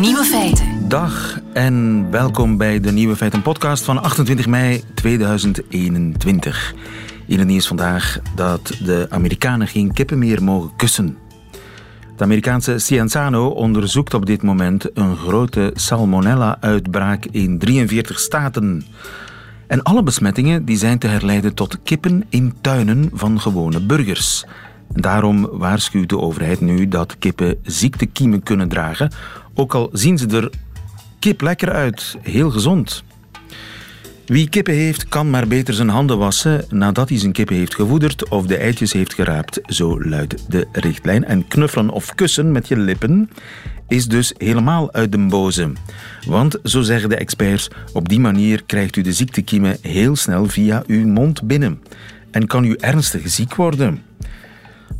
Nieuwe feiten. Dag en welkom bij de Nieuwe Feiten podcast van 28 mei 2021. In het nieuws vandaag dat de Amerikanen geen kippen meer mogen kussen. Het Amerikaanse Cienzano onderzoekt op dit moment een grote salmonella-uitbraak in 43 staten. En alle besmettingen die zijn te herleiden tot kippen in tuinen van gewone burgers. Daarom waarschuwt de overheid nu dat kippen ziektekiemen kunnen dragen, ook al zien ze er kip lekker uit, heel gezond. Wie kippen heeft, kan maar beter zijn handen wassen nadat hij zijn kippen heeft gevoederd of de eitjes heeft geraapt, zo luidt de richtlijn. En knuffelen of kussen met je lippen is dus helemaal uit de boze. Want, zo zeggen de experts, op die manier krijgt u de ziektekiemen heel snel via uw mond binnen. En kan u ernstig ziek worden.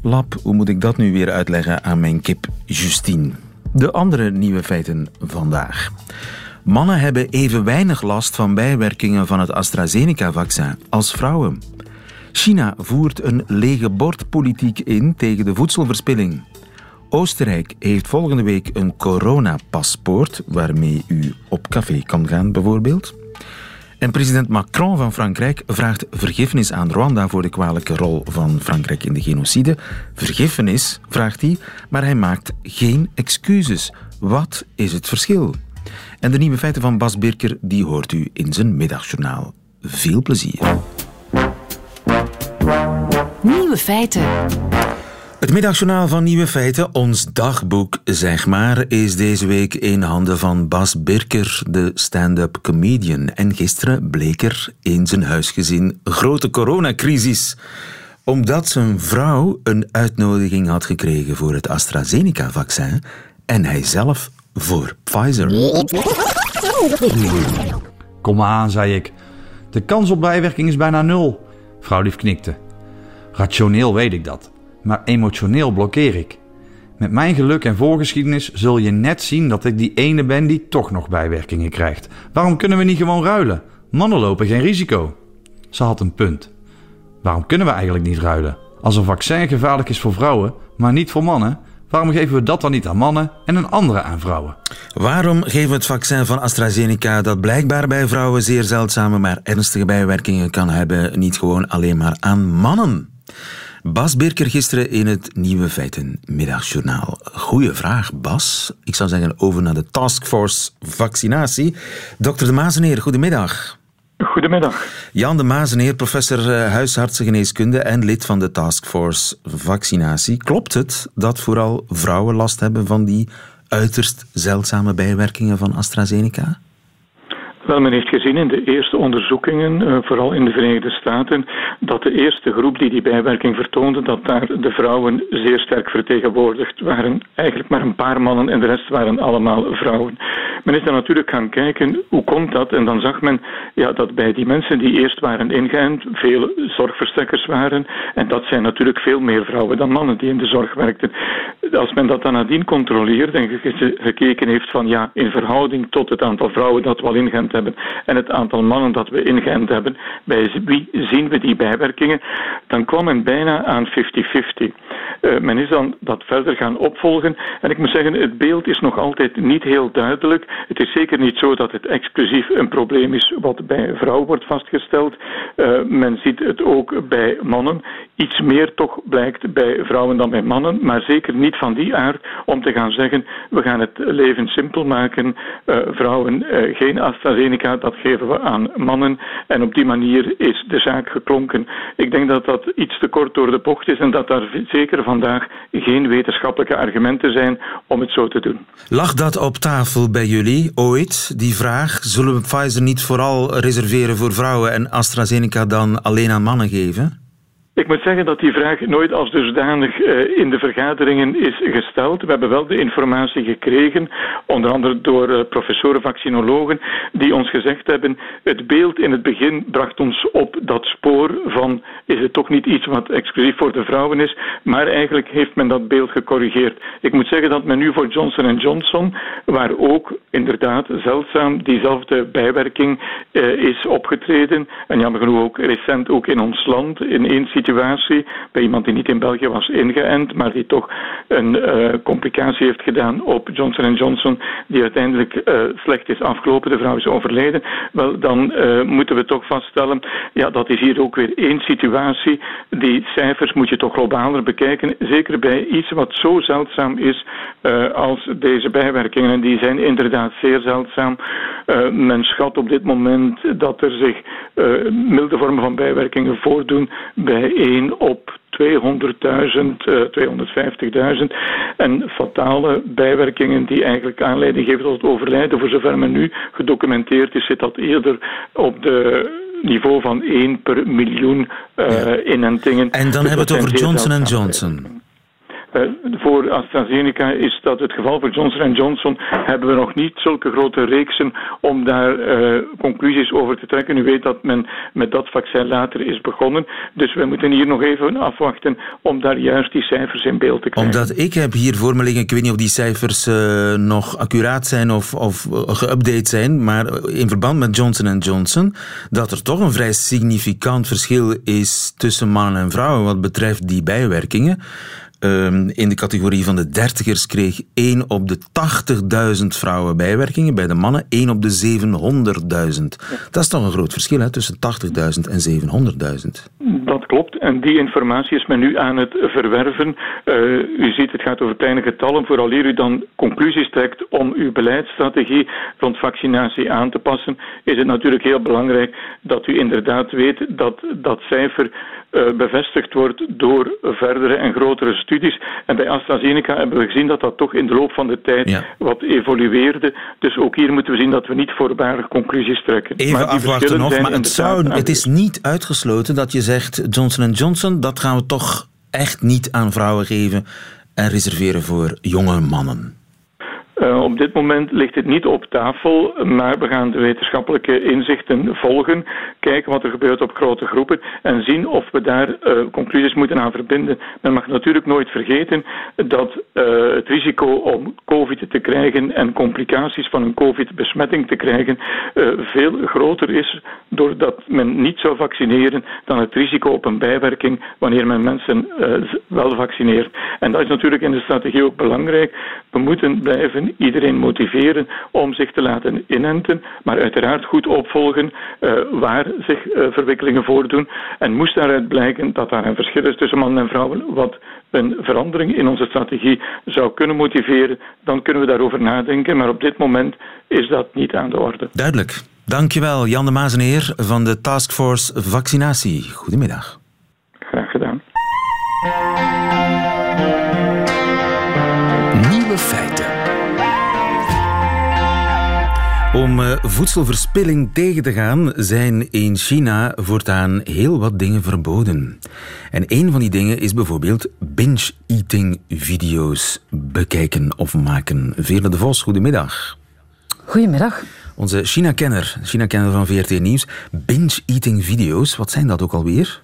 Lap, hoe moet ik dat nu weer uitleggen aan mijn kip Justine? De andere nieuwe feiten vandaag. Mannen hebben even weinig last van bijwerkingen van het AstraZeneca-vaccin als vrouwen. China voert een lege bordpolitiek in tegen de voedselverspilling. Oostenrijk heeft volgende week een coronapaspoort waarmee u op café kan gaan, bijvoorbeeld. En president Macron van Frankrijk vraagt vergiffenis aan Rwanda voor de kwalijke rol van Frankrijk in de genocide. Vergiffenis, vraagt hij, maar hij maakt geen excuses. Wat is het verschil? En de nieuwe feiten van Bas Birker, die hoort u in zijn middagjournaal. Veel plezier. Nieuwe feiten. Het middagjournaal van Nieuwe Feiten, ons dagboek zeg maar, is deze week in handen van Bas Birker, de stand-up comedian. En gisteren bleek er in zijn huisgezin grote coronacrisis. Omdat zijn vrouw een uitnodiging had gekregen voor het AstraZeneca-vaccin en hij zelf voor Pfizer. Kom aan, zei ik. De kans op bijwerking is bijna nul. Vrouw lief knikte. Rationeel weet ik dat maar emotioneel blokkeer ik. Met mijn geluk en voorgeschiedenis zul je net zien dat ik die ene ben die toch nog bijwerkingen krijgt. Waarom kunnen we niet gewoon ruilen? Mannen lopen geen risico. Ze had een punt. Waarom kunnen we eigenlijk niet ruilen? Als een vaccin gevaarlijk is voor vrouwen, maar niet voor mannen, waarom geven we dat dan niet aan mannen en een andere aan vrouwen? Waarom geven we het vaccin van AstraZeneca, dat blijkbaar bij vrouwen zeer zeldzame maar ernstige bijwerkingen kan hebben, niet gewoon alleen maar aan mannen? Bas Birker gisteren in het Nieuwe Feiten Middagjournaal. Goeie vraag, Bas. Ik zou zeggen over naar de taskforce vaccinatie. Dokter De Mazeneer, goedemiddag. Goedemiddag. Jan De Mazeneer, professor eh, huisartsengeneeskunde en lid van de taskforce vaccinatie. Klopt het dat vooral vrouwen last hebben van die uiterst zeldzame bijwerkingen van AstraZeneca? Wel, men heeft gezien in de eerste onderzoekingen, eh, vooral in de Verenigde Staten, dat de eerste groep die die bijwerking vertoonde, dat daar de vrouwen zeer sterk vertegenwoordigd waren. Eigenlijk maar een paar mannen en de rest waren allemaal vrouwen. Men is dan natuurlijk gaan kijken, hoe komt dat? En dan zag men ja, dat bij die mensen die eerst waren ingeënt, veel zorgverstrekkers waren. En dat zijn natuurlijk veel meer vrouwen dan mannen die in de zorg werkten. Als men dat dan nadien controleert en gekeken heeft van ja, in verhouding tot het aantal vrouwen dat wel ingeënt en het aantal mannen dat we ingeënt hebben, bij wie zien we die bijwerkingen, dan kwam men bijna aan 50-50. Uh, men is dan dat verder gaan opvolgen en ik moet zeggen, het beeld is nog altijd niet heel duidelijk. Het is zeker niet zo dat het exclusief een probleem is wat bij vrouwen wordt vastgesteld. Uh, men ziet het ook bij mannen. Iets meer toch blijkt bij vrouwen dan bij mannen, maar zeker niet van die aard om te gaan zeggen we gaan het leven simpel maken. Uh, vrouwen geen AstraZeneca dat geven we aan mannen. En op die manier is de zaak geklonken. Ik denk dat dat iets te kort door de bocht is en dat daar zeker vandaag geen wetenschappelijke argumenten zijn om het zo te doen. Lag dat op tafel bij jullie ooit, die vraag? Zullen we Pfizer niet vooral reserveren voor vrouwen en AstraZeneca dan alleen aan mannen geven? Ik moet zeggen dat die vraag nooit als dusdanig uh, in de vergaderingen is gesteld. We hebben wel de informatie gekregen, onder andere door uh, professoren vaccinologen, die ons gezegd hebben: het beeld in het begin bracht ons op dat spoor van is het toch niet iets wat exclusief voor de vrouwen is, maar eigenlijk heeft men dat beeld gecorrigeerd. Ik moet zeggen dat men nu voor Johnson Johnson, waar ook inderdaad zeldzaam diezelfde bijwerking uh, is opgetreden, en jammer genoeg ook recent ook in ons land in één situatie situatie bij iemand die niet in België was ingeënt, maar die toch een uh, complicatie heeft gedaan op Johnson Johnson, die uiteindelijk uh, slecht is afgelopen. De vrouw is overleden. Wel, dan uh, moeten we toch vaststellen, ja, dat is hier ook weer één situatie. Die cijfers moet je toch globaler bekijken, zeker bij iets wat zo zeldzaam is als deze bijwerkingen. En die zijn inderdaad zeer zeldzaam. men schat op dit moment dat er zich milde vormen van bijwerkingen voordoen bij 1 op 200.000, uh, 250.000. En fatale bijwerkingen die eigenlijk aanleiding geven tot het overlijden, voor zover men nu gedocumenteerd is, zit dat eerder op de niveau van 1 per miljoen uh, ja. inentingen. En dan dus hebben we het over Johnson Johnson. Uh, voor AstraZeneca is dat het geval. Voor Johnson Johnson hebben we nog niet zulke grote reeksen om daar uh, conclusies over te trekken. U weet dat men met dat vaccin later is begonnen. Dus we moeten hier nog even afwachten om daar juist die cijfers in beeld te krijgen. Omdat ik heb hier voor me liggen, ik weet niet of die cijfers uh, nog accuraat zijn of, of geüpdate zijn, maar in verband met Johnson Johnson, dat er toch een vrij significant verschil is tussen mannen en vrouwen wat betreft die bijwerkingen. Um, in de categorie van de dertigers kreeg 1 op de 80.000 vrouwen bijwerkingen. Bij de mannen 1 op de 700.000. Dat is toch een groot verschil hè, tussen 80.000 en 700.000. Dat klopt. En die informatie is men nu aan het verwerven. Uh, u ziet, het gaat over kleine getallen. Vooraleer u dan conclusies trekt om uw beleidsstrategie rond vaccinatie aan te passen, is het natuurlijk heel belangrijk dat u inderdaad weet dat dat cijfer bevestigd wordt door verdere en grotere studies. En bij AstraZeneca hebben we gezien dat dat toch in de loop van de tijd ja. wat evolueerde. Dus ook hier moeten we zien dat we niet voorbarig conclusies trekken. Even maar afwachten nog, maar het, zou, het is niet uitgesloten dat je zegt Johnson Johnson, dat gaan we toch echt niet aan vrouwen geven en reserveren voor jonge mannen. Uh, op dit moment ligt het niet op tafel, maar we gaan de wetenschappelijke inzichten volgen, kijken wat er gebeurt op grote groepen en zien of we daar uh, conclusies moeten aan verbinden. Men mag natuurlijk nooit vergeten dat uh, het risico om COVID te krijgen en complicaties van een COVID-besmetting te krijgen veel groter is doordat men niet zou vaccineren dan het risico op een bijwerking wanneer men mensen wel vaccineert. En dat is natuurlijk in de strategie ook belangrijk. We moeten blijven iedereen motiveren om zich te laten inenten, maar uiteraard goed opvolgen uh, waar zich uh, verwikkelingen voordoen. En moest daaruit blijken dat daar een verschil is tussen mannen en vrouwen, wat een verandering in onze strategie zou kunnen motiveren, dan kunnen we daarover nadenken. Maar op dit moment is dat niet aan de orde. Duidelijk. Dankjewel, Jan de Mazeneer van de Taskforce Vaccinatie. Goedemiddag. Graag gedaan. Om uh, voedselverspilling tegen te gaan zijn in China voortaan heel wat dingen verboden. En een van die dingen is bijvoorbeeld binge-eating video's bekijken of maken. Veerle de Vos, goedemiddag. Goedemiddag. Onze China-kenner, China-kenner van VRT Nieuws. Binge-eating video's, wat zijn dat ook alweer?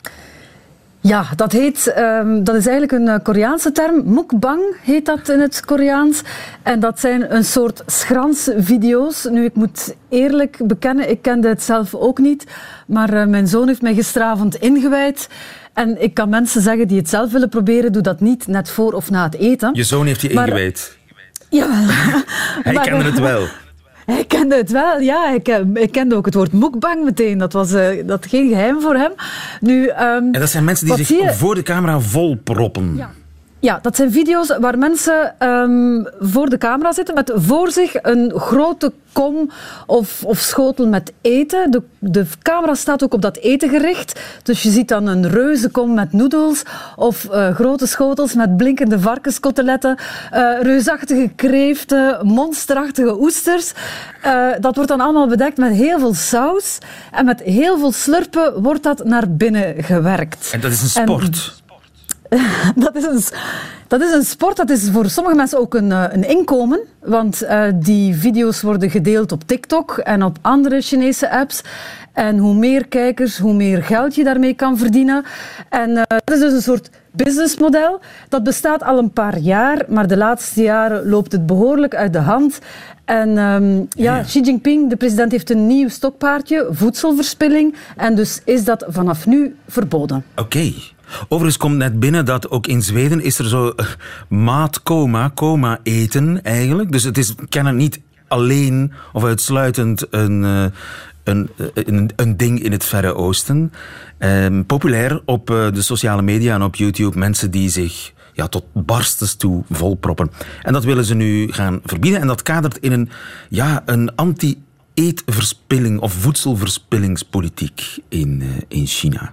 Ja, dat, heet, um, dat is eigenlijk een uh, Koreaanse term. Mukbang heet dat in het Koreaans. En dat zijn een soort schransvideo's. Nu, ik moet eerlijk bekennen, ik kende het zelf ook niet. Maar uh, mijn zoon heeft mij gisteravond ingewijd. En ik kan mensen zeggen die het zelf willen proberen, doe dat niet net voor of na het eten. Je zoon heeft je ingewijd? Ja. Hij maar, kende het wel. Hij kende het wel, ja. Ik, ik kende ook het woord mukbang meteen. Dat was uh, dat geen geheim voor hem. Nu, um, en dat zijn mensen die zich voor de camera volproppen. Ja. Ja, dat zijn video's waar mensen um, voor de camera zitten met voor zich een grote kom of, of schotel met eten. De, de, camera staat ook op dat eten gericht. Dus je ziet dan een reuze kom met noedels of uh, grote schotels met blinkende varkenskoteletten, uh, reusachtige kreeften, monsterachtige oesters. Uh, dat wordt dan allemaal bedekt met heel veel saus en met heel veel slurpen wordt dat naar binnen gewerkt. En dat is een sport. En, dat, is een, dat is een sport. Dat is voor sommige mensen ook een, eh, een inkomen. Want uh, die video's worden gedeeld op TikTok en op andere Chinese apps. En hoe meer kijkers, hoe meer geld je daarmee kan verdienen. En uh, dat is dus een soort businessmodel. Dat bestaat al een paar jaar, maar de laatste jaren loopt het behoorlijk uit de hand. En um, ja, Xi Jinping, de president, heeft een nieuw stokpaardje, voedselverspilling. En dus is dat vanaf nu verboden. Oké. Overigens komt net binnen dat ook in Zweden is er zo uh, maatcoma, coma eten eigenlijk. Dus het is kennen niet alleen of uitsluitend een, uh, een, een, een, ding in het Verre Oosten. Um, populair op de sociale media en op YouTube. Mensen die zich ja, tot barstens toe volproppen. En dat willen ze nu gaan verbieden. En dat kadert in een, ja, een anti-eetverspilling of voedselverspillingspolitiek in, in China.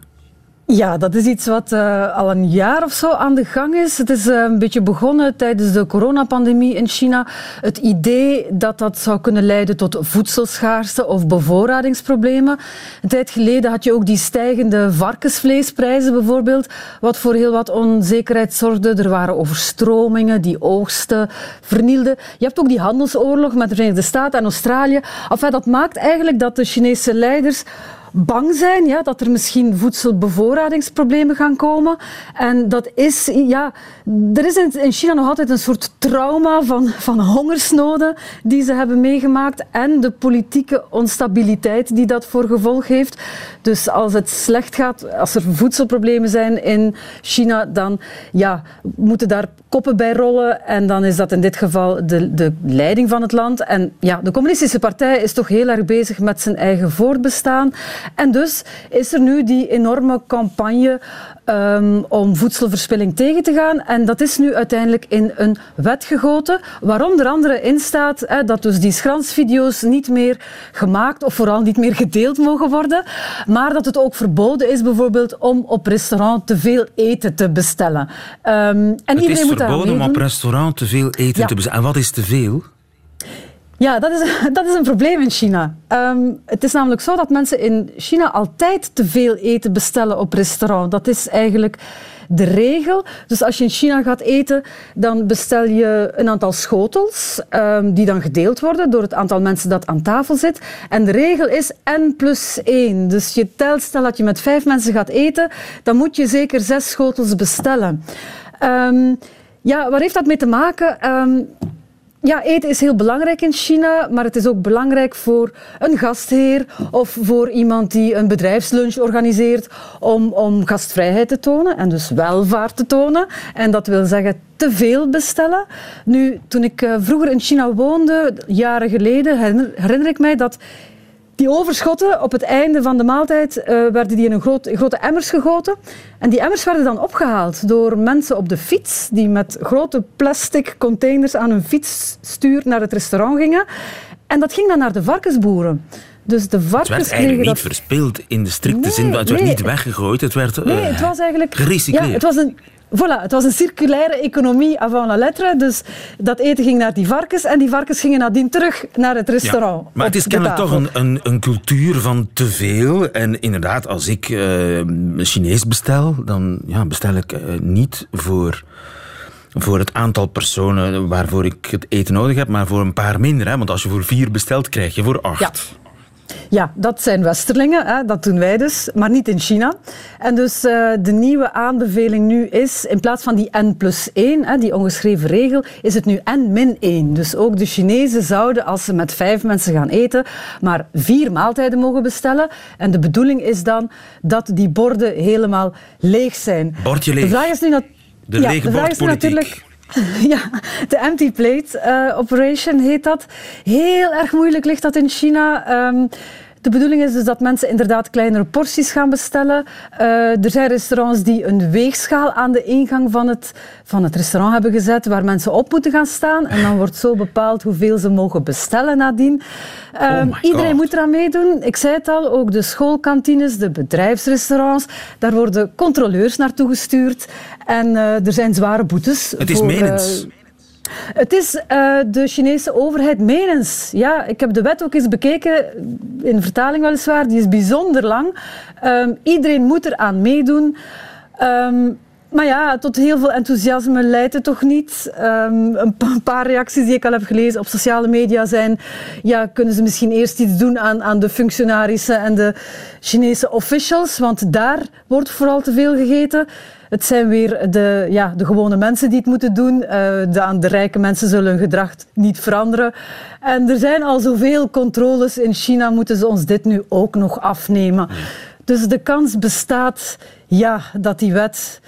Ja, dat is iets wat uh, al een jaar of zo aan de gang is. Het is uh, een beetje begonnen tijdens de coronapandemie in China. Het idee dat dat zou kunnen leiden tot voedselschaarste of bevoorradingsproblemen. Een tijd geleden had je ook die stijgende varkensvleesprijzen bijvoorbeeld, wat voor heel wat onzekerheid zorgde. Er waren overstromingen, die oogsten vernielden. Je hebt ook die handelsoorlog met de Verenigde Staten en Australië. Enfin, dat maakt eigenlijk dat de Chinese leiders bang zijn ja, dat er misschien voedselbevoorradingsproblemen gaan komen. En dat is, ja, er is in China nog altijd een soort trauma van, van hongersnoden die ze hebben meegemaakt en de politieke onstabiliteit die dat voor gevolg heeft. Dus als het slecht gaat, als er voedselproblemen zijn in China, dan ja, moeten daar koppen bij rollen. En dan is dat in dit geval de, de leiding van het land. En ja, de communistische partij is toch heel erg bezig met zijn eigen voortbestaan. En dus is er nu die enorme campagne um, om voedselverspilling tegen te gaan. En dat is nu uiteindelijk in een wet gegoten, waar onder andere in staat hè, dat dus die schransvideo's niet meer gemaakt of vooral niet meer gedeeld mogen worden, maar dat het ook verboden is bijvoorbeeld om op restaurant te veel eten te bestellen. Um, en het is verboden om op restaurant te veel eten te bestellen. En wat is te veel? Ja, dat is, dat is een probleem in China. Um, het is namelijk zo dat mensen in China altijd te veel eten bestellen op restaurant. Dat is eigenlijk de regel. Dus als je in China gaat eten, dan bestel je een aantal schotels um, die dan gedeeld worden door het aantal mensen dat aan tafel zit. En de regel is n plus 1. Dus je telt, stel dat je met vijf mensen gaat eten, dan moet je zeker zes schotels bestellen. Um, ja, waar heeft dat mee te maken? Ja, eten is heel belangrijk in China, maar het is ook belangrijk voor een gastheer of voor iemand die een bedrijfslunch organiseert om, om gastvrijheid te tonen en dus welvaart te tonen. En dat wil zeggen te veel bestellen. Nu, toen ik eh, vroeger in China woonde, jaren geleden, herinner ik mij dat die overschotten op het einde van de maaltijd uh, werden die in een groot, grote emmers gegoten. En die emmers werden dan opgehaald door mensen op de fiets die met grote plastic containers aan hun fietsstuur naar het restaurant gingen. En dat ging dan naar de varkensboeren. Dus de varkens het werd eigenlijk niet verspild in de strikte zin. Het werd niet weggegooid, het werd nee, het was eigenlijk, gerecycleerd. Ja, het was een, Voilà, het was een circulaire economie avant la lettre. Dus dat eten ging naar die varkens en die varkens gingen nadien terug naar het restaurant. maar het is kennelijk toch een, een, een, cultuur van te veel. En inderdaad, als ik uh, Chinees bestel, dan ja, bestel ik uh, niet voor voor het aantal personen waarvoor ik het eten nodig heb, maar voor een paar minder. Hè? Want als je voor vier bestelt, krijg je voor acht. Ja. Ja, dat zijn Westerlingen, hè, dat doen wij dus, maar niet in China. En dus uh, de nieuwe aanbeveling nu is, in plaats van die N plus 1, hè, die ongeschreven regel, is het nu N min 1. Dus ook de Chinezen zouden, als ze met vijf mensen gaan eten, maar vier maaltijden mogen bestellen. En de bedoeling is dan dat die borden helemaal leeg zijn. Bordje leeg. De vraag is nu, dat, de ja, de vraag is natuurlijk Ja, de empty plate uh, operation heet dat. Heel erg moeilijk ligt dat in China. Um, de bedoeling is dus dat mensen inderdaad kleinere porties gaan bestellen. Uh, er zijn restaurants die een weegschaal aan de ingang van het, van het restaurant hebben gezet, waar mensen op moeten gaan staan. En dan wordt zo bepaald hoeveel ze mogen bestellen nadien. Oh iedereen moet eraan meedoen. Ik zei het al, ook de schoolkantines, de bedrijfsrestaurants. Daar worden controleurs naartoe gestuurd. En uh, er zijn zware boetes. Het is voor, menens. Het is uh, de Chinese overheid menens. Ja, ik heb de wet ook eens bekeken, in vertaling weliswaar. Die is bijzonder lang. Um, iedereen moet eraan meedoen. Um, maar ja, tot heel veel enthousiasme leidt het toch niet. Um, een paar reacties die ik al heb gelezen op sociale media zijn... Ja, kunnen ze misschien eerst iets doen aan, aan de functionarissen en de Chinese officials? Want daar wordt vooral te veel gegeten. Het zijn weer de, ja, de gewone mensen die het moeten doen. Uh, de, de rijke mensen zullen hun gedrag niet veranderen. En er zijn al zoveel controles in China, moeten ze ons dit nu ook nog afnemen. Dus de kans bestaat ja, dat die wet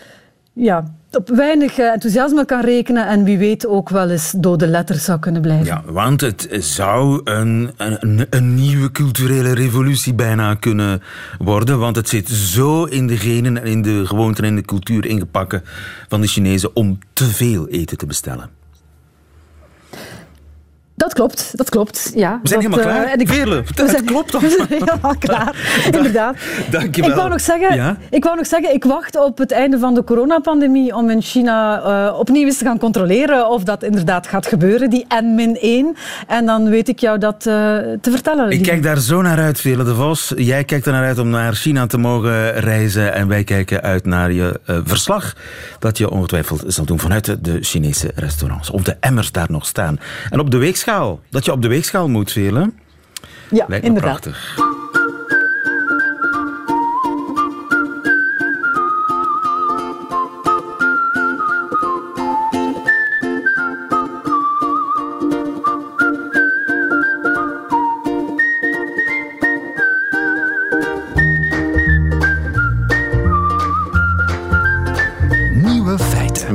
ja, op weinig eh, enthousiasme kan rekenen en wie weet ook wel eens dode letters zou kunnen blijven. Ja, want het zou een, een, een nieuwe culturele revolutie bijna kunnen worden, want het zit zo in de genen en in de gewoonten en de cultuur ingepakken van de Chinezen om te veel eten te bestellen. Dat klopt, dat klopt. Ja, we zijn dat, helemaal klaar. Uh, en ik, Veerle, we zijn, klopt toch? We zijn helemaal klaar, inderdaad. Dank je wel. Ik wou, nog zeggen, ja? ik wou nog zeggen, ik wacht op het einde van de coronapandemie om in China uh, opnieuw eens te gaan controleren of dat inderdaad gaat gebeuren, die N-1. En dan weet ik jou dat uh, te vertellen. Ik kijk daar zo naar uit, Veerle de Vos. Jij kijkt er naar uit om naar China te mogen reizen en wij kijken uit naar je verslag dat je ongetwijfeld zal doen vanuit de Chinese restaurants. Of de emmers daar nog staan. En op de weegschaal dat je op de weegschaal moet velen. Ja, Lijkt me inderdaad. prachtig.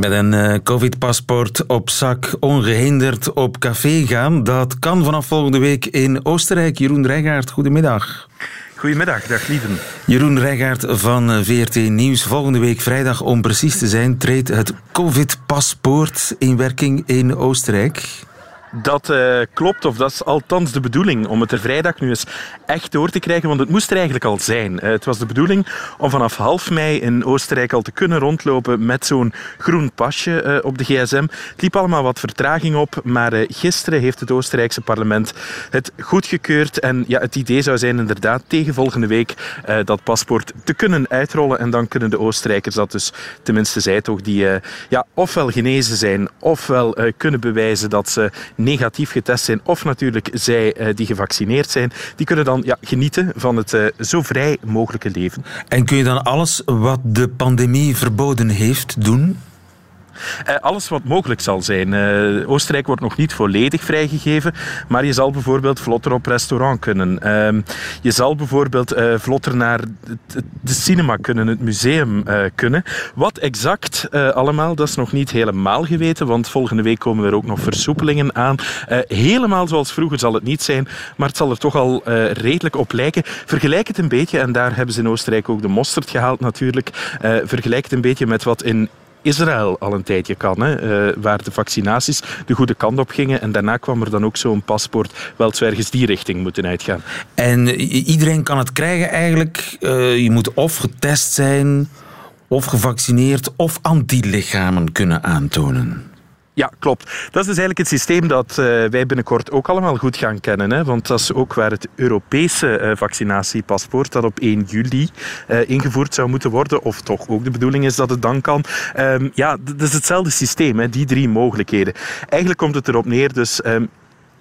Met een uh, covid-paspoort op zak ongehinderd op café gaan. Dat kan vanaf volgende week in Oostenrijk. Jeroen Rijgaard, goedemiddag. Goedemiddag, dag lieven. Jeroen Rijgaard van VRT Nieuws. Volgende week vrijdag, om precies te zijn, treedt het covid-paspoort in werking in Oostenrijk. Dat uh, klopt, of dat is althans de bedoeling om het er vrijdag nu eens echt door te krijgen, want het moest er eigenlijk al zijn. Het was de bedoeling om vanaf half mei in Oostenrijk al te kunnen rondlopen met zo'n groen pasje uh, op de gsm. Het liep allemaal wat vertraging op, maar gisteren heeft het Oostenrijkse parlement het goedgekeurd. En ja, het idee zou zijn inderdaad tegen volgende week dat paspoort te kunnen uitrollen. En dan kunnen de Oostenrijkers dat dus, tenminste zij toch, die ja, ofwel genezen zijn, ofwel kunnen bewijzen dat ze negatief getest zijn of natuurlijk zij uh, die gevaccineerd zijn, die kunnen dan ja, genieten van het uh, zo vrij mogelijke leven. En kun je dan alles wat de pandemie verboden heeft doen? Uh, alles wat mogelijk zal zijn. Uh, Oostenrijk wordt nog niet volledig vrijgegeven, maar je zal bijvoorbeeld vlotter op restaurant kunnen. Uh, je zal bijvoorbeeld uh, vlotter naar de cinema kunnen, het museum kunnen. Wat exact allemaal, dat is nog niet helemaal geweten, want volgende week komen er ook nog versoepelingen aan. helemaal zoals vroeger zal het niet zijn, maar het zal er toch al redelijk op lijken. Vergelijk het een beetje, en daar hebben ze in Oostenrijk ook de mosterd gehaald natuurlijk, vergelijk het een beetje met wat in Israël al een tijdje kan, hè, uh, waar de vaccinaties de goede kant op gingen. En daarna kwam er dan ook zo'n paspoort, wel ergens die richting moeten uitgaan. En iedereen kan het krijgen eigenlijk. Uh, je moet of getest zijn, of gevaccineerd, of antilichamen kunnen aantonen. Ja, klopt. Dat is dus eigenlijk het systeem dat uh, wij binnenkort ook allemaal goed gaan kennen. Hè? Want dat is ook waar het Europese uh, vaccinatiepaspoort, dat op 1 juli uh, ingevoerd zou moeten worden, of toch ook de bedoeling is dat het dan kan. Um, ja, dat is hetzelfde systeem, hè? die drie mogelijkheden. Eigenlijk komt het erop neer, dus um,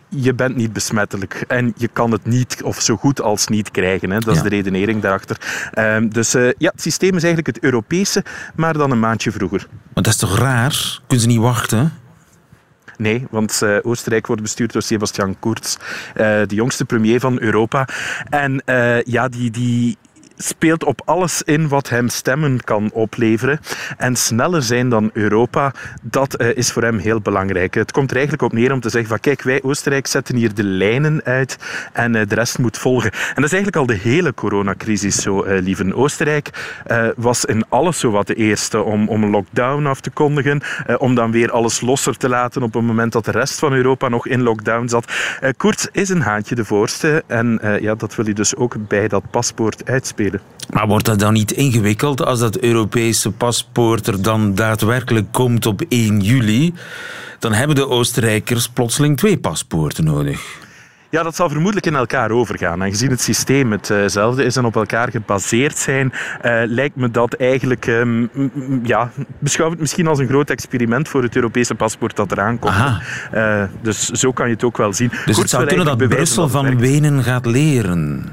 je bent niet besmettelijk en je kan het niet of zo goed als niet krijgen. Hè. Dat is ja. de redenering daarachter. Um, dus uh, ja, het systeem is eigenlijk het Europese, maar dan een maandje vroeger. Maar dat is toch raar? Kunnen ze niet wachten? Nee, want uh, Oostenrijk wordt bestuurd door Sebastian Kurz, uh, de jongste premier van Europa. En uh, ja, die, die speelt op alles in wat hem stemmen kan opleveren. En sneller zijn dan Europa, dat uh, is voor hem heel belangrijk. Het komt er eigenlijk op neer om te zeggen van kijk, wij Oostenrijk zetten hier de lijnen uit en uh, de rest moet volgen. En dat is eigenlijk al de hele coronacrisis zo, uh, lieve. Oostenrijk was in alles zo wat de eerste om, om een lockdown af te kondigen, om dan weer alles losser te laten op het moment dat de rest van Europa nog in lockdown zat. Kurz is een haantje de voorste en ja, dat wil hij dus ook bij dat paspoort uitspelen. Maar wordt dat dan niet ingewikkeld als dat Europese paspoort er dan daadwerkelijk komt op 1 juli? Dan hebben de Oostenrijkers plotseling twee paspoorten nodig. Ja, dat zal vermoedelijk in elkaar overgaan. En gezien het systeem hetzelfde is en op elkaar gebaseerd zijn, uh, lijkt me dat eigenlijk, um, ja, beschouw het misschien als een groot experiment voor het Europese paspoort dat eraan komt. Uh, dus zo kan je het ook wel zien. Dus het zou kunnen dat Brussel van Wenen gaat leren.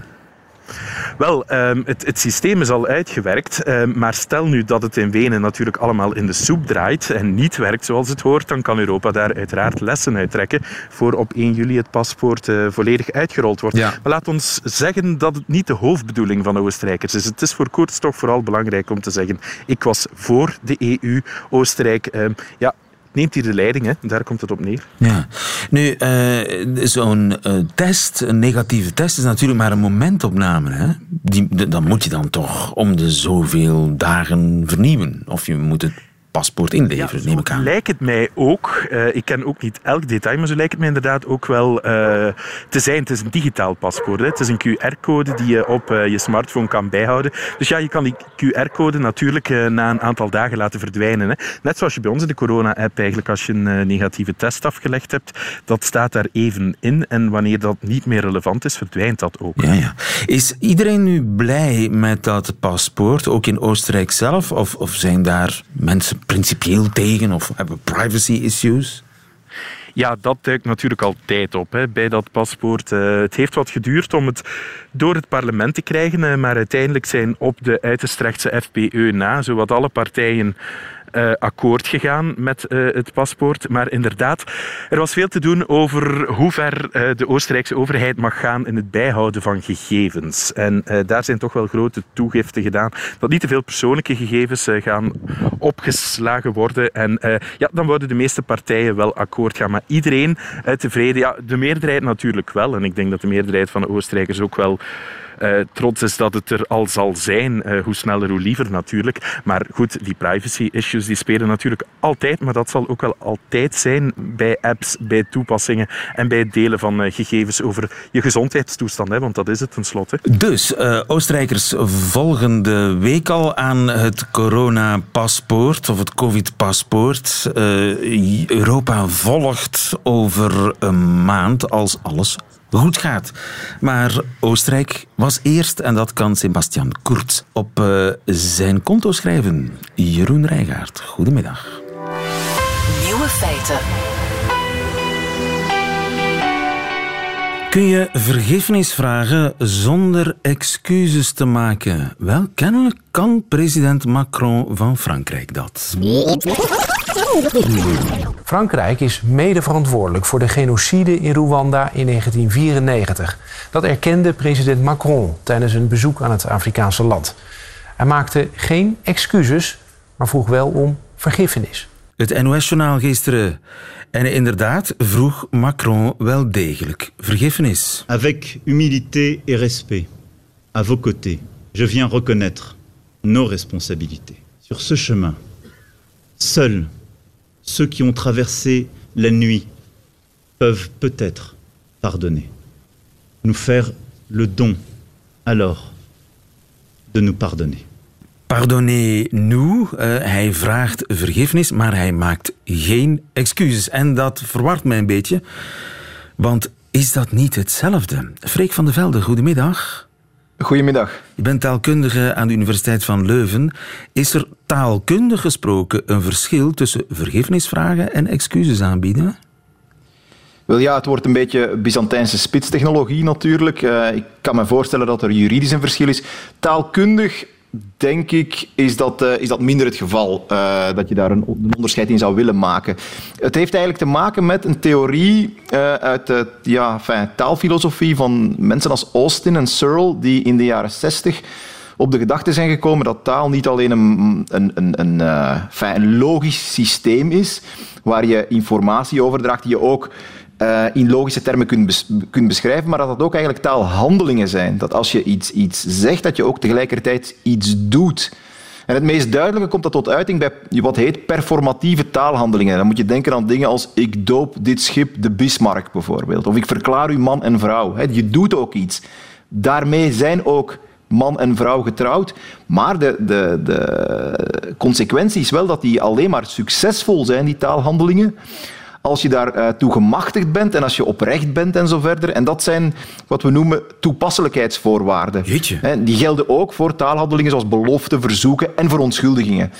Wel, ehm, het, het, systeem is al uitgewerkt, ehm, maar stel nu dat het in Wenen natuurlijk allemaal in de soep draait en niet werkt zoals het hoort, dan kan Europa daar uiteraard lessen uit trekken voor op 1 juli het paspoort uh, volledig uitgerold wordt. Maar laat ons zeggen dat het niet de hoofdbedoeling van de Oostenrijkers is. Het is voor Koerts toch vooral belangrijk om te zeggen, ik was voor de EU. Oostenrijk, ehm, ja, neemt hier de leiding. Hè. Daar komt het op neer. Ja. Nu, uh, zo'n uh, test, een negatieve test, is natuurlijk maar een momentopname. Hè? Die, dan moet je dan toch om de zoveel dagen vernieuwen. Of je moet het paspoort inleveren, ja, neem ik aan. lijkt het mij ook, uh, ik ken ook niet elk detail, maar zo lijkt het mij inderdaad ook wel uh, te zijn. Het is een digitaal paspoort. Hè. Het is een QR-code die je op uh, je smartphone kan bijhouden. Dus ja, je kan die QR-code natuurlijk na een aantal dagen laten verdwijnen. Hè. Net zoals je bij ons in de corona-app eigenlijk, als je een negatieve test afgelegd hebt, dat staat daar even in. En wanneer dat niet meer relevant is, verdwijnt dat ook. Ja, ja. Is iedereen nu blij met dat paspoort, ook in Oostenrijk zelf? Of, of zijn daar mensen principieel tegen of hebben privacy issues? Ja, dat duikt natuurlijk altijd op hè, bij dat paspoort. Uh, het heeft wat geduurd om het door het parlement te krijgen, uh, maar uiteindelijk zijn op de uiterst rechtse FPE na zowat alle partijen uh, akkoord gegaan met uh, het paspoort. Maar inderdaad, er was veel te doen over hoe ver uh, de Oostenrijkse overheid mag gaan in het bijhouden van gegevens. En daar zijn toch wel grote toegiften gedaan dat niet te veel persoonlijke gegevens gaan opgeslagen worden. En ja, dan worden de meeste partijen wel akkoord gaan. Maar iedereen tevreden? Ja, de meerderheid natuurlijk wel. En ik denk dat de meerderheid van de Oostenrijkers ook wel uh, trots is dat het er al zal zijn. Uh, hoe sneller, hoe liever natuurlijk. Maar goed, die privacy issues die spelen natuurlijk altijd. Maar dat zal ook wel altijd zijn bij apps, bij toepassingen en bij het delen van uh, gegevens over je gezondheidstoestand. Hè, want dat is het tenslotte. Dus Oostenrijkers volgende week al aan het coronapaspoort of het covid-paspoort. Europa volgt over een maand als alles goed gaat. Maar Oostenrijk was eerst en dat kan Sebastian Kurz op uh, zijn konto schrijven. Jeroen Rijgaard, goedemiddag. Nieuwe feiten. Kun je vergiffenis vragen zonder excuses te maken? Wel, kennelijk kan president Macron van Frankrijk dat. Frankrijk is mede verantwoordelijk voor de genocide in Rwanda in 1994. Dat erkende president Macron tijdens een bezoek aan het Afrikaanse land. Hij maakte geen excuses, maar vroeg wel om vergiffenis. Het NOS-journaal gisteren. En inderdaad vroeg Macron wel degelijk vergiffenis. Avec humilité et respect, à vos côtés, je viens reconnaître nos responsabilités. Sur ce chemin, seuls ceux qui ont traversé la nuit peuvent peut-être pardonner, nous faire le don alors de nous pardonner. Pardonnez-nous, uh, hij vraagt vergiffenis, maar hij maakt geen excuses. En dat verwart mij een beetje, want is dat niet hetzelfde? Freek van de Velde, goedemiddag. Goedemiddag. Je bent taalkundige aan de Universiteit van Leuven. Is er taalkundig gesproken een verschil tussen vergiffenisvragen en excuses aanbieden? Wel ja, het wordt een beetje Byzantijnse spitstechnologie natuurlijk. Uh, ik kan me voorstellen dat er juridisch een verschil is. Taalkundig denk ik, is dat, uh, is dat minder het geval. Uh, dat je daar een, onderscheid in zou willen maken. Het heeft eigenlijk te maken met een theorie uh, uit de ja, taalfilosofie van mensen als Austin en Searle, die in de jaren 60 op de gedachte zijn gekomen dat taal niet alleen een, een, een, een, een logisch systeem is, waar je informatie overdraagt die je ook uh, in logische termen kunt beschrijven, maar dat dat ook eigenlijk taalhandelingen zijn. Dat als je iets, iets zegt, dat je ook tegelijkertijd iets doet. En het meest duidelijke komt dat tot uiting bij wat heet performatieve taalhandelingen. Dan moet je denken aan dingen als ik doop dit schip de Bismarck bijvoorbeeld. Of ik verklaar u man en vrouw. Je doet ook iets. Daarmee zijn ook man en vrouw getrouwd. Maar de, de, de consequentie is wel dat die alleen maar succesvol zijn, die taalhandelingen, als je daartoe gemachtigd bent en als je oprecht bent en zo verder. En dat zijn wat we noemen toepasselijkheidsvoorwaarden. Jeetje. Die gelden ook voor taalhandelingen zoals beloften, verzoeken en verontschuldigingen.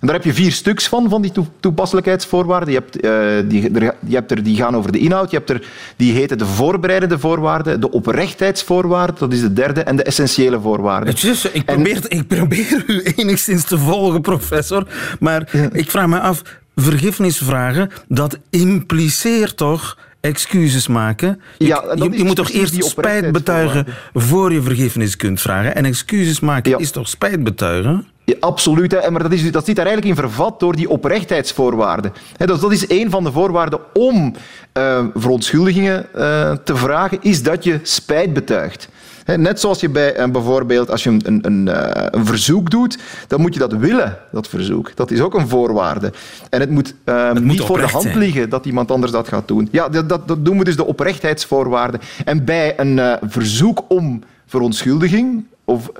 En daar heb je vier stuks van, van die toepasselijkheidsvoorwaarden. Je hebt, uh, die, er, je hebt er die gaan over de inhoud. Je hebt er die heten de voorbereidende voorwaarden, de oprechtheidsvoorwaarden, dat is de derde, en de essentiële voorwaarden. Just, ik, probeer, en... ik probeer u enigszins te volgen, professor. Maar ja. ik vraag me af, vergiffenis vragen, dat impliceert toch excuses maken. Je, ja, je, je moet toch eerst spijt betuigen voor je vergiffenis kunt vragen. En excuses maken ja. is toch spijt betuigen? Ja, absoluut, hè. maar dat, is, dat zit daar eigenlijk in vervat door die oprechtheidsvoorwaarden. He, dus dat is een van de voorwaarden om uh, verontschuldigingen uh, te vragen, is dat je spijt betuigt. Net zoals je bij uh, bijvoorbeeld als je een, een, uh, een, verzoek doet, dan moet je dat willen, dat verzoek. Dat is ook een voorwaarde. En het moet, uh, het niet moet voor de hand zijn. liggen dat iemand anders dat gaat doen. Ja, dat, dat, dat noemen we dus de oprechtheidsvoorwaarden. En bij een verzoek om verontschuldiging of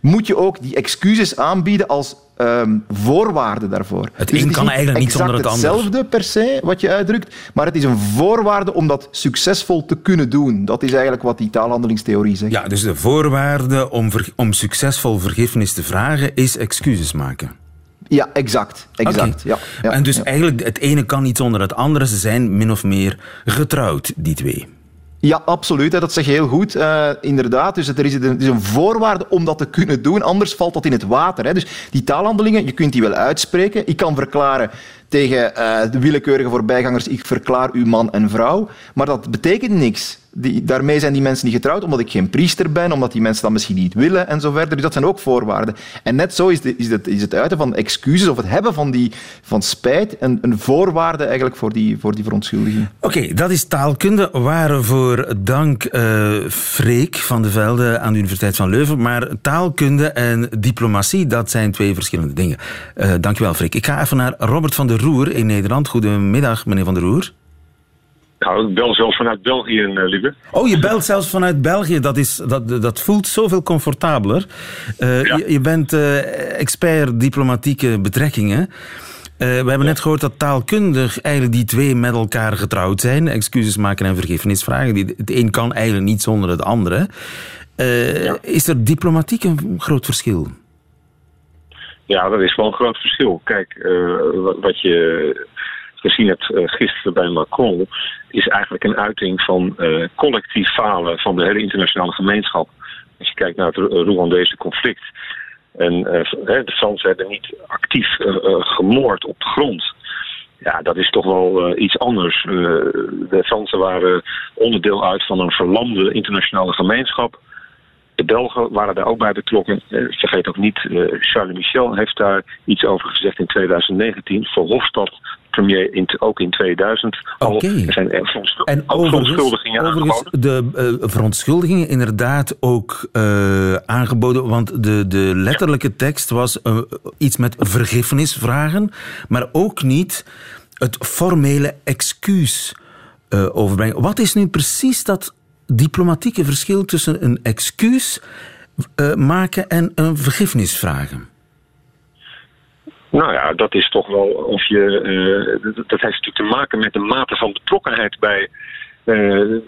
moet je ook die excuses aanbieden als um, voorwaarde daarvoor. Het dus een het kan eigenlijk niet zonder het ander. hetzelfde per se, wat je uitdrukt, maar het is een voorwaarde om dat succesvol te kunnen doen. Dat is eigenlijk wat die taalhandelingstheorie zegt. Ja, dus de voorwaarde om, om succesvol vergiffenis te vragen is excuses maken. Ja, exact. exact. Okay. Ja, ja, en dus ja. eigenlijk het ene kan niet zonder het andere. Ze zijn min of meer getrouwd, die twee. Ja, absoluut. Dat zeg je heel goed. Uh, inderdaad. Dus er is, een, is een voorwaarde om dat te kunnen doen. Anders valt dat in het water. Hè. Dus die taalhandelingen, je kunt die wel uitspreken. Ik kan verklaren tegen uh, de willekeurige voorbijgangers, ik verklaar u man en vrouw. Maar dat betekent niks. Die, daarmee zijn die mensen niet getrouwd, omdat ik geen priester ben, omdat die mensen dat misschien niet willen en zo verder. Dus dat zijn ook voorwaarden. En net zo is, de, is, het, is het uiten van excuses of het hebben van, die, van spijt een, een voorwaarde eigenlijk voor die, voor die verontschuldiging. Oké, dat is taalkunde. Waarvoor dank uh, Freek van de Velde aan de Universiteit van Leuven. Maar taalkunde en diplomatie, dat zijn twee verschillende dingen. Uh, dankjewel, Freek. Ik ga even naar Robert van der Roer in Nederland. Goedemiddag, meneer van der Roer. Nou, ik bel zelfs vanuit België, uh, lieve. Oh, je belt zelfs vanuit België. Dat, is, dat, dat voelt zoveel comfortabeler. Uh, ja. je, je, bent uh, expert diplomatieke betrekkingen. we hebben ja. net gehoord dat taalkundig eigenlijk die twee met elkaar getrouwd zijn. Excuses maken en vergiffenis vragen. Het een kan eigenlijk niet zonder het andere. Ja. Is er diplomatiek een groot verschil? Ja, dat is wel een groot verschil. Kijk, wat je gezien hebt uh, gisteren bij Macron, is eigenlijk een uiting van uh, collectief falen van de hele internationale gemeenschap. Als je kijkt naar het Rwandese conflict. En de Fransen hebben niet actief gemoord op de grond. Ja, dat is toch wel iets anders. de Fransen waren onderdeel uit van een verlamde internationale gemeenschap. De Belgen waren daar ook bij betrokken. vergeet ook niet, Charles Michel heeft daar iets over gezegd in 2019. Verhofstadt premier in, ook in 2000 al. Okay. Er zijn en verontschuldigingen overigens de uh, verontschuldigingen inderdaad ook uh, aangeboden, want de, de letterlijke tekst was uh, iets met vergiffenis vragen, maar ook niet het formele excuus overbrengen. Wat is nu precies dat diplomatieke verschil tussen een excuus maken en een vergiffenis vragen? Nou ja, dat is toch wel of je. Uh, dat heeft natuurlijk te maken met de mate van betrokkenheid bij uh,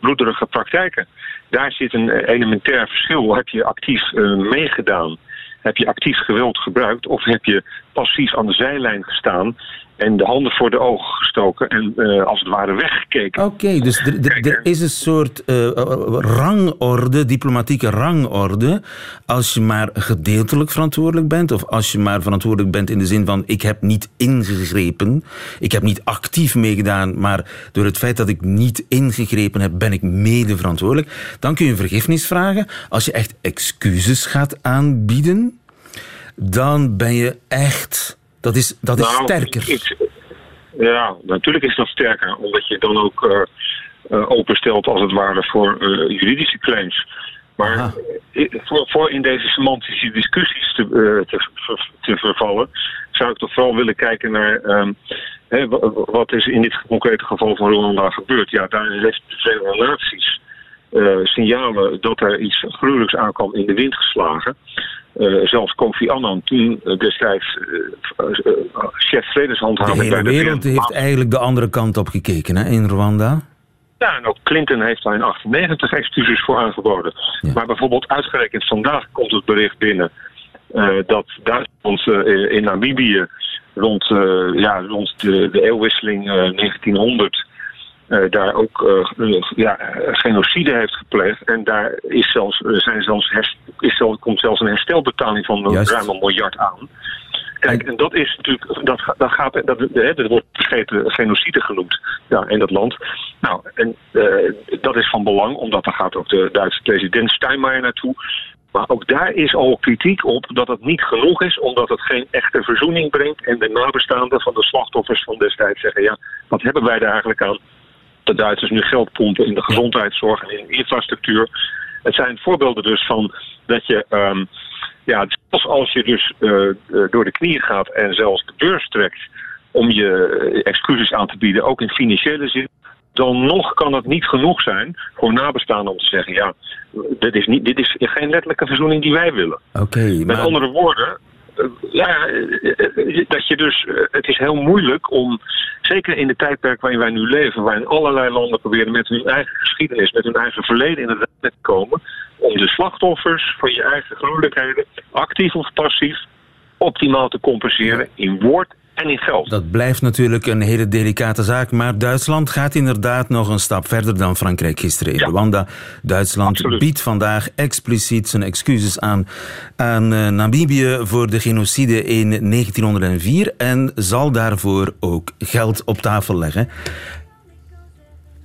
bloederige praktijken. Daar zit een elementair verschil. Heb je actief meegedaan? Heb je actief geweld gebruikt? Of heb je passief aan de zijlijn gestaan en de handen voor de ogen gestoken en uh, als het ware weggekeken. Oké, okay, dus er is een soort uh, rangorde, diplomatieke rangorde, als je maar gedeeltelijk verantwoordelijk bent of als je maar verantwoordelijk bent in de zin van ik heb niet ingegrepen, ik heb niet actief meegedaan, maar door het feit dat ik niet ingegrepen heb, ben ik mede verantwoordelijk. Dan kun je een vergiffenis vragen. Als je echt excuses gaat aanbieden, dan ben je echt dat is, dat is nou, sterker. Ja, natuurlijk is dat sterker. Omdat je dan ook uh, uh, openstelt als het ware voor uh, juridische claims. Maar voor, voor, in deze semantische discussies te, te, te, vervallen, zou ik toch vooral willen kijken naar um, hè, wat is in dit concrete geval van Rwanda gebeurd. Ja, daar heeft de Verenigde Naties signalen dat er iets gruwelijks aankwam in de wind geslagen. Eh, zelfs Kofi Annan, toen uh, destijds uh, chef vredeshandhaving... De hele bij de wereld heeft eigenlijk de andere kant op gekeken hè, in Rwanda. Ja, en ook Clinton heeft daar in 98 excuses voor aangeboden. Ja. Maar bijvoorbeeld uitgerekend vandaag komt het bericht binnen... dat Duitsland in Namibië rond, ja, rond de, de eeuwwisseling 1900... daar ook ja, genocide heeft gepleegd. En daar is zelfs, zijn zelfs herst- is zelfs, komt zelfs een herstelbetaling van Juist. ruim een miljard aan. Kijk, en dat is natuurlijk, dat, dat gaat, dat, hè, dat wordt vergeten genocide genoemd ja, in dat land. Nou, en eh, dat is van belang, omdat daar gaat ook de Duitse president Steinmeier naartoe. Maar ook daar is al kritiek op dat het niet genoeg is, omdat het geen echte verzoening brengt. En de nabestaanden van de slachtoffers van destijds zeggen, ja, wat hebben wij daar eigenlijk aan? De Duitsers nu geld pompen in de gezondheidszorg en in de infrastructuur. Het zijn voorbeelden dus van dat je, ehm, ja, zelfs als je dus eh, eh, door de knieën gaat en zelfs de beurs trekt om je eh, excuses aan te bieden, ook in financiële zin, dan nog kan het niet genoeg zijn voor nabestaanden om te zeggen, ja, dit is, niet, dit is geen letterlijke verzoening die wij willen. Oké, Met maar andere woorden, ja, dat je dus, eh, het is heel moeilijk om, zeker in de tijdperk waarin wij nu leven, waarin allerlei landen proberen met hun eigen geschiedenis, met hun eigen verleden in het te komen, om de slachtoffers van je eigen gruwelijkheden, actief of passief, optimaal te compenseren in woord en in geld. dat blijft natuurlijk een hele delicate zaak. Maar Duitsland gaat inderdaad nog een stap verder dan Frankrijk gisteren in Ja. Rwanda. Duitsland Absoluut. biedt vandaag expliciet zijn excuses aan aan eh, Namibië voor de genocide in 1904 en zal daarvoor ook geld op tafel leggen.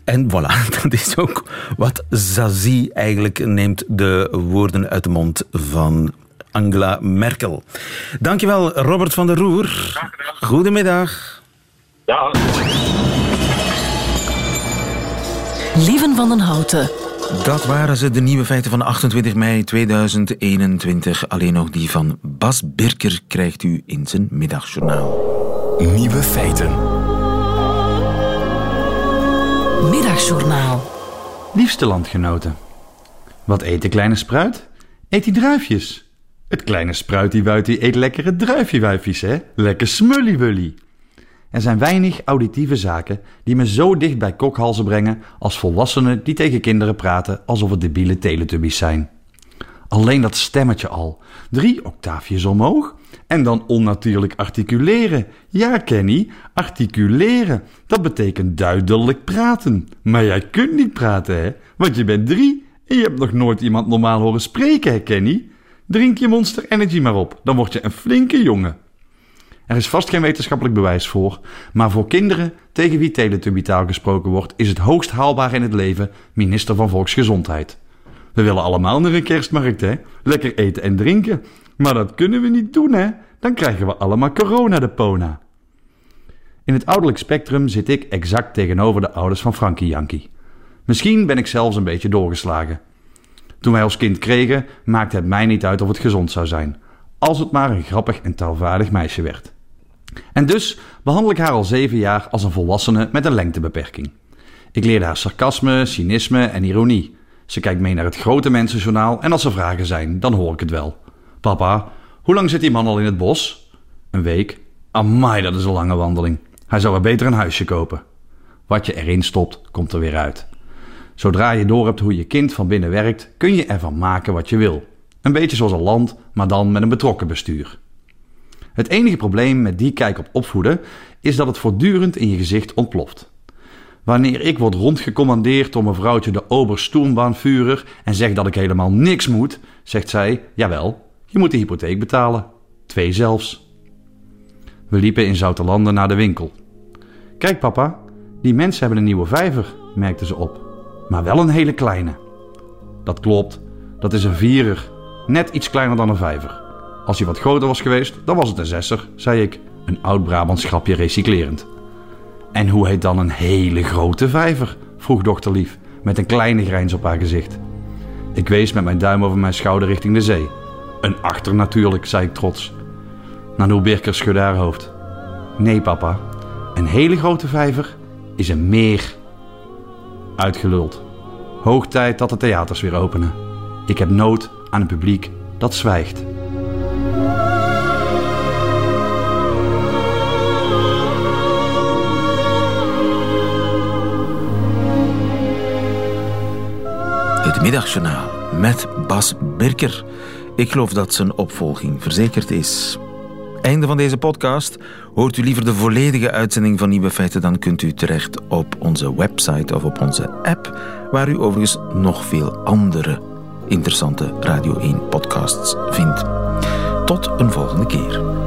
En voilà, dat is ook wat Zazie eigenlijk neemt de woorden uit de mond van Angela Merkel. Dankjewel, Robert van der Roer. Goedemiddag. Ja, Lieven van den Houten. Dat waren ze, de nieuwe feiten van 28 mei 2021. Alleen nog die van Bas Birker krijgt u in zijn middagjournaal. Nieuwe feiten. Middagjournaal. Liefste landgenoten. Wat eet de kleine spruit? Eet die druifjes. Het kleine spruit die wuit die eet lekkere druifjewijfjes, hè? Lekker smulliewully. Er zijn weinig auditieve zaken die me zo dicht bij kokhalzen brengen als volwassenen die tegen kinderen praten alsof het debiele teletubbies zijn. Alleen dat stemmetje al. Drie octaafjes omhoog. En dan onnatuurlijk articuleren. Ja, Kenny, articuleren. Dat betekent duidelijk praten. Maar jij kunt niet praten, hè? Want je bent drie en je hebt nog nooit iemand normaal horen spreken, hè, Kenny? Drink je Monster Energy maar op, dan word je een flinke jongen. Er is vast geen wetenschappelijk bewijs voor, maar voor kinderen tegen wie teletubbytaal gesproken wordt, is het hoogst haalbaar in het leven minister van Volksgezondheid. We willen allemaal naar een kerstmarkt, hè? Lekker eten en drinken. Maar dat kunnen we niet doen, hè? Dan krijgen we allemaal corona de pona. In het ouderlijk spectrum zit ik exact tegenover de ouders van Frankie Jankie. Misschien ben ik zelfs een beetje doorgeslagen. Toen wij als kind kregen, maakte het mij niet uit of het gezond zou zijn. Als het maar een grappig en taalvaardig meisje werd. En dus behandel ik haar al zeven jaar als een volwassene met een lengtebeperking. Ik leerde haar sarcasme, cynisme en ironie. Ze kijkt mee naar het grote mensenjournaal en als er vragen zijn, dan hoor ik het wel. Papa, hoe lang zit die man al in het bos? Een week. Amai, dat is een lange wandeling. Hij zou er beter een huisje kopen. Wat je erin stopt, komt er weer uit. Zodra je door hebt hoe je kind van binnen werkt, kun je ervan maken wat je wil. Een beetje zoals een land, maar dan met een betrokken bestuur. Het enige probleem met die kijk op opvoeden is dat het voortdurend in je gezicht ontploft. Wanneer ik word rondgecommandeerd door mevrouwtje de Oberstoombaanvurer en zeg dat ik helemaal niks moet, zegt zij: Jawel, je moet de hypotheek betalen. Twee zelfs. We liepen in Zouterlanden naar de winkel. Kijk, papa, die mensen hebben een nieuwe vijver, merkte ze op. Maar wel een hele kleine. Dat klopt, dat is een vierer. Net iets kleiner dan een vijver. Als hij wat groter was geweest, dan was het een zesser, zei ik, een oud-Brabants grapje recyclerend. En hoe heet dan een hele grote vijver? vroeg dochter Lief, met een kleine grijns op haar gezicht. Ik wees met mijn duim over mijn schouder richting de zee. Een achter natuurlijk, zei ik trots. Nanoe Birker schudde haar hoofd. Nee, papa, een hele grote vijver is een meer uitgeluld. Hoog tijd dat de theaters weer openen. Ik heb nood aan een publiek dat zwijgt. Het Middagjournaal met Bas Birker. Ik geloof dat zijn opvolging verzekerd is. Einde van deze podcast. Hoort u liever de volledige uitzending van Nieuwe Feiten, dan kunt u terecht op onze website of op onze app, waar u overigens nog veel andere interessante Radio 1 podcasts vindt. Tot een volgende keer.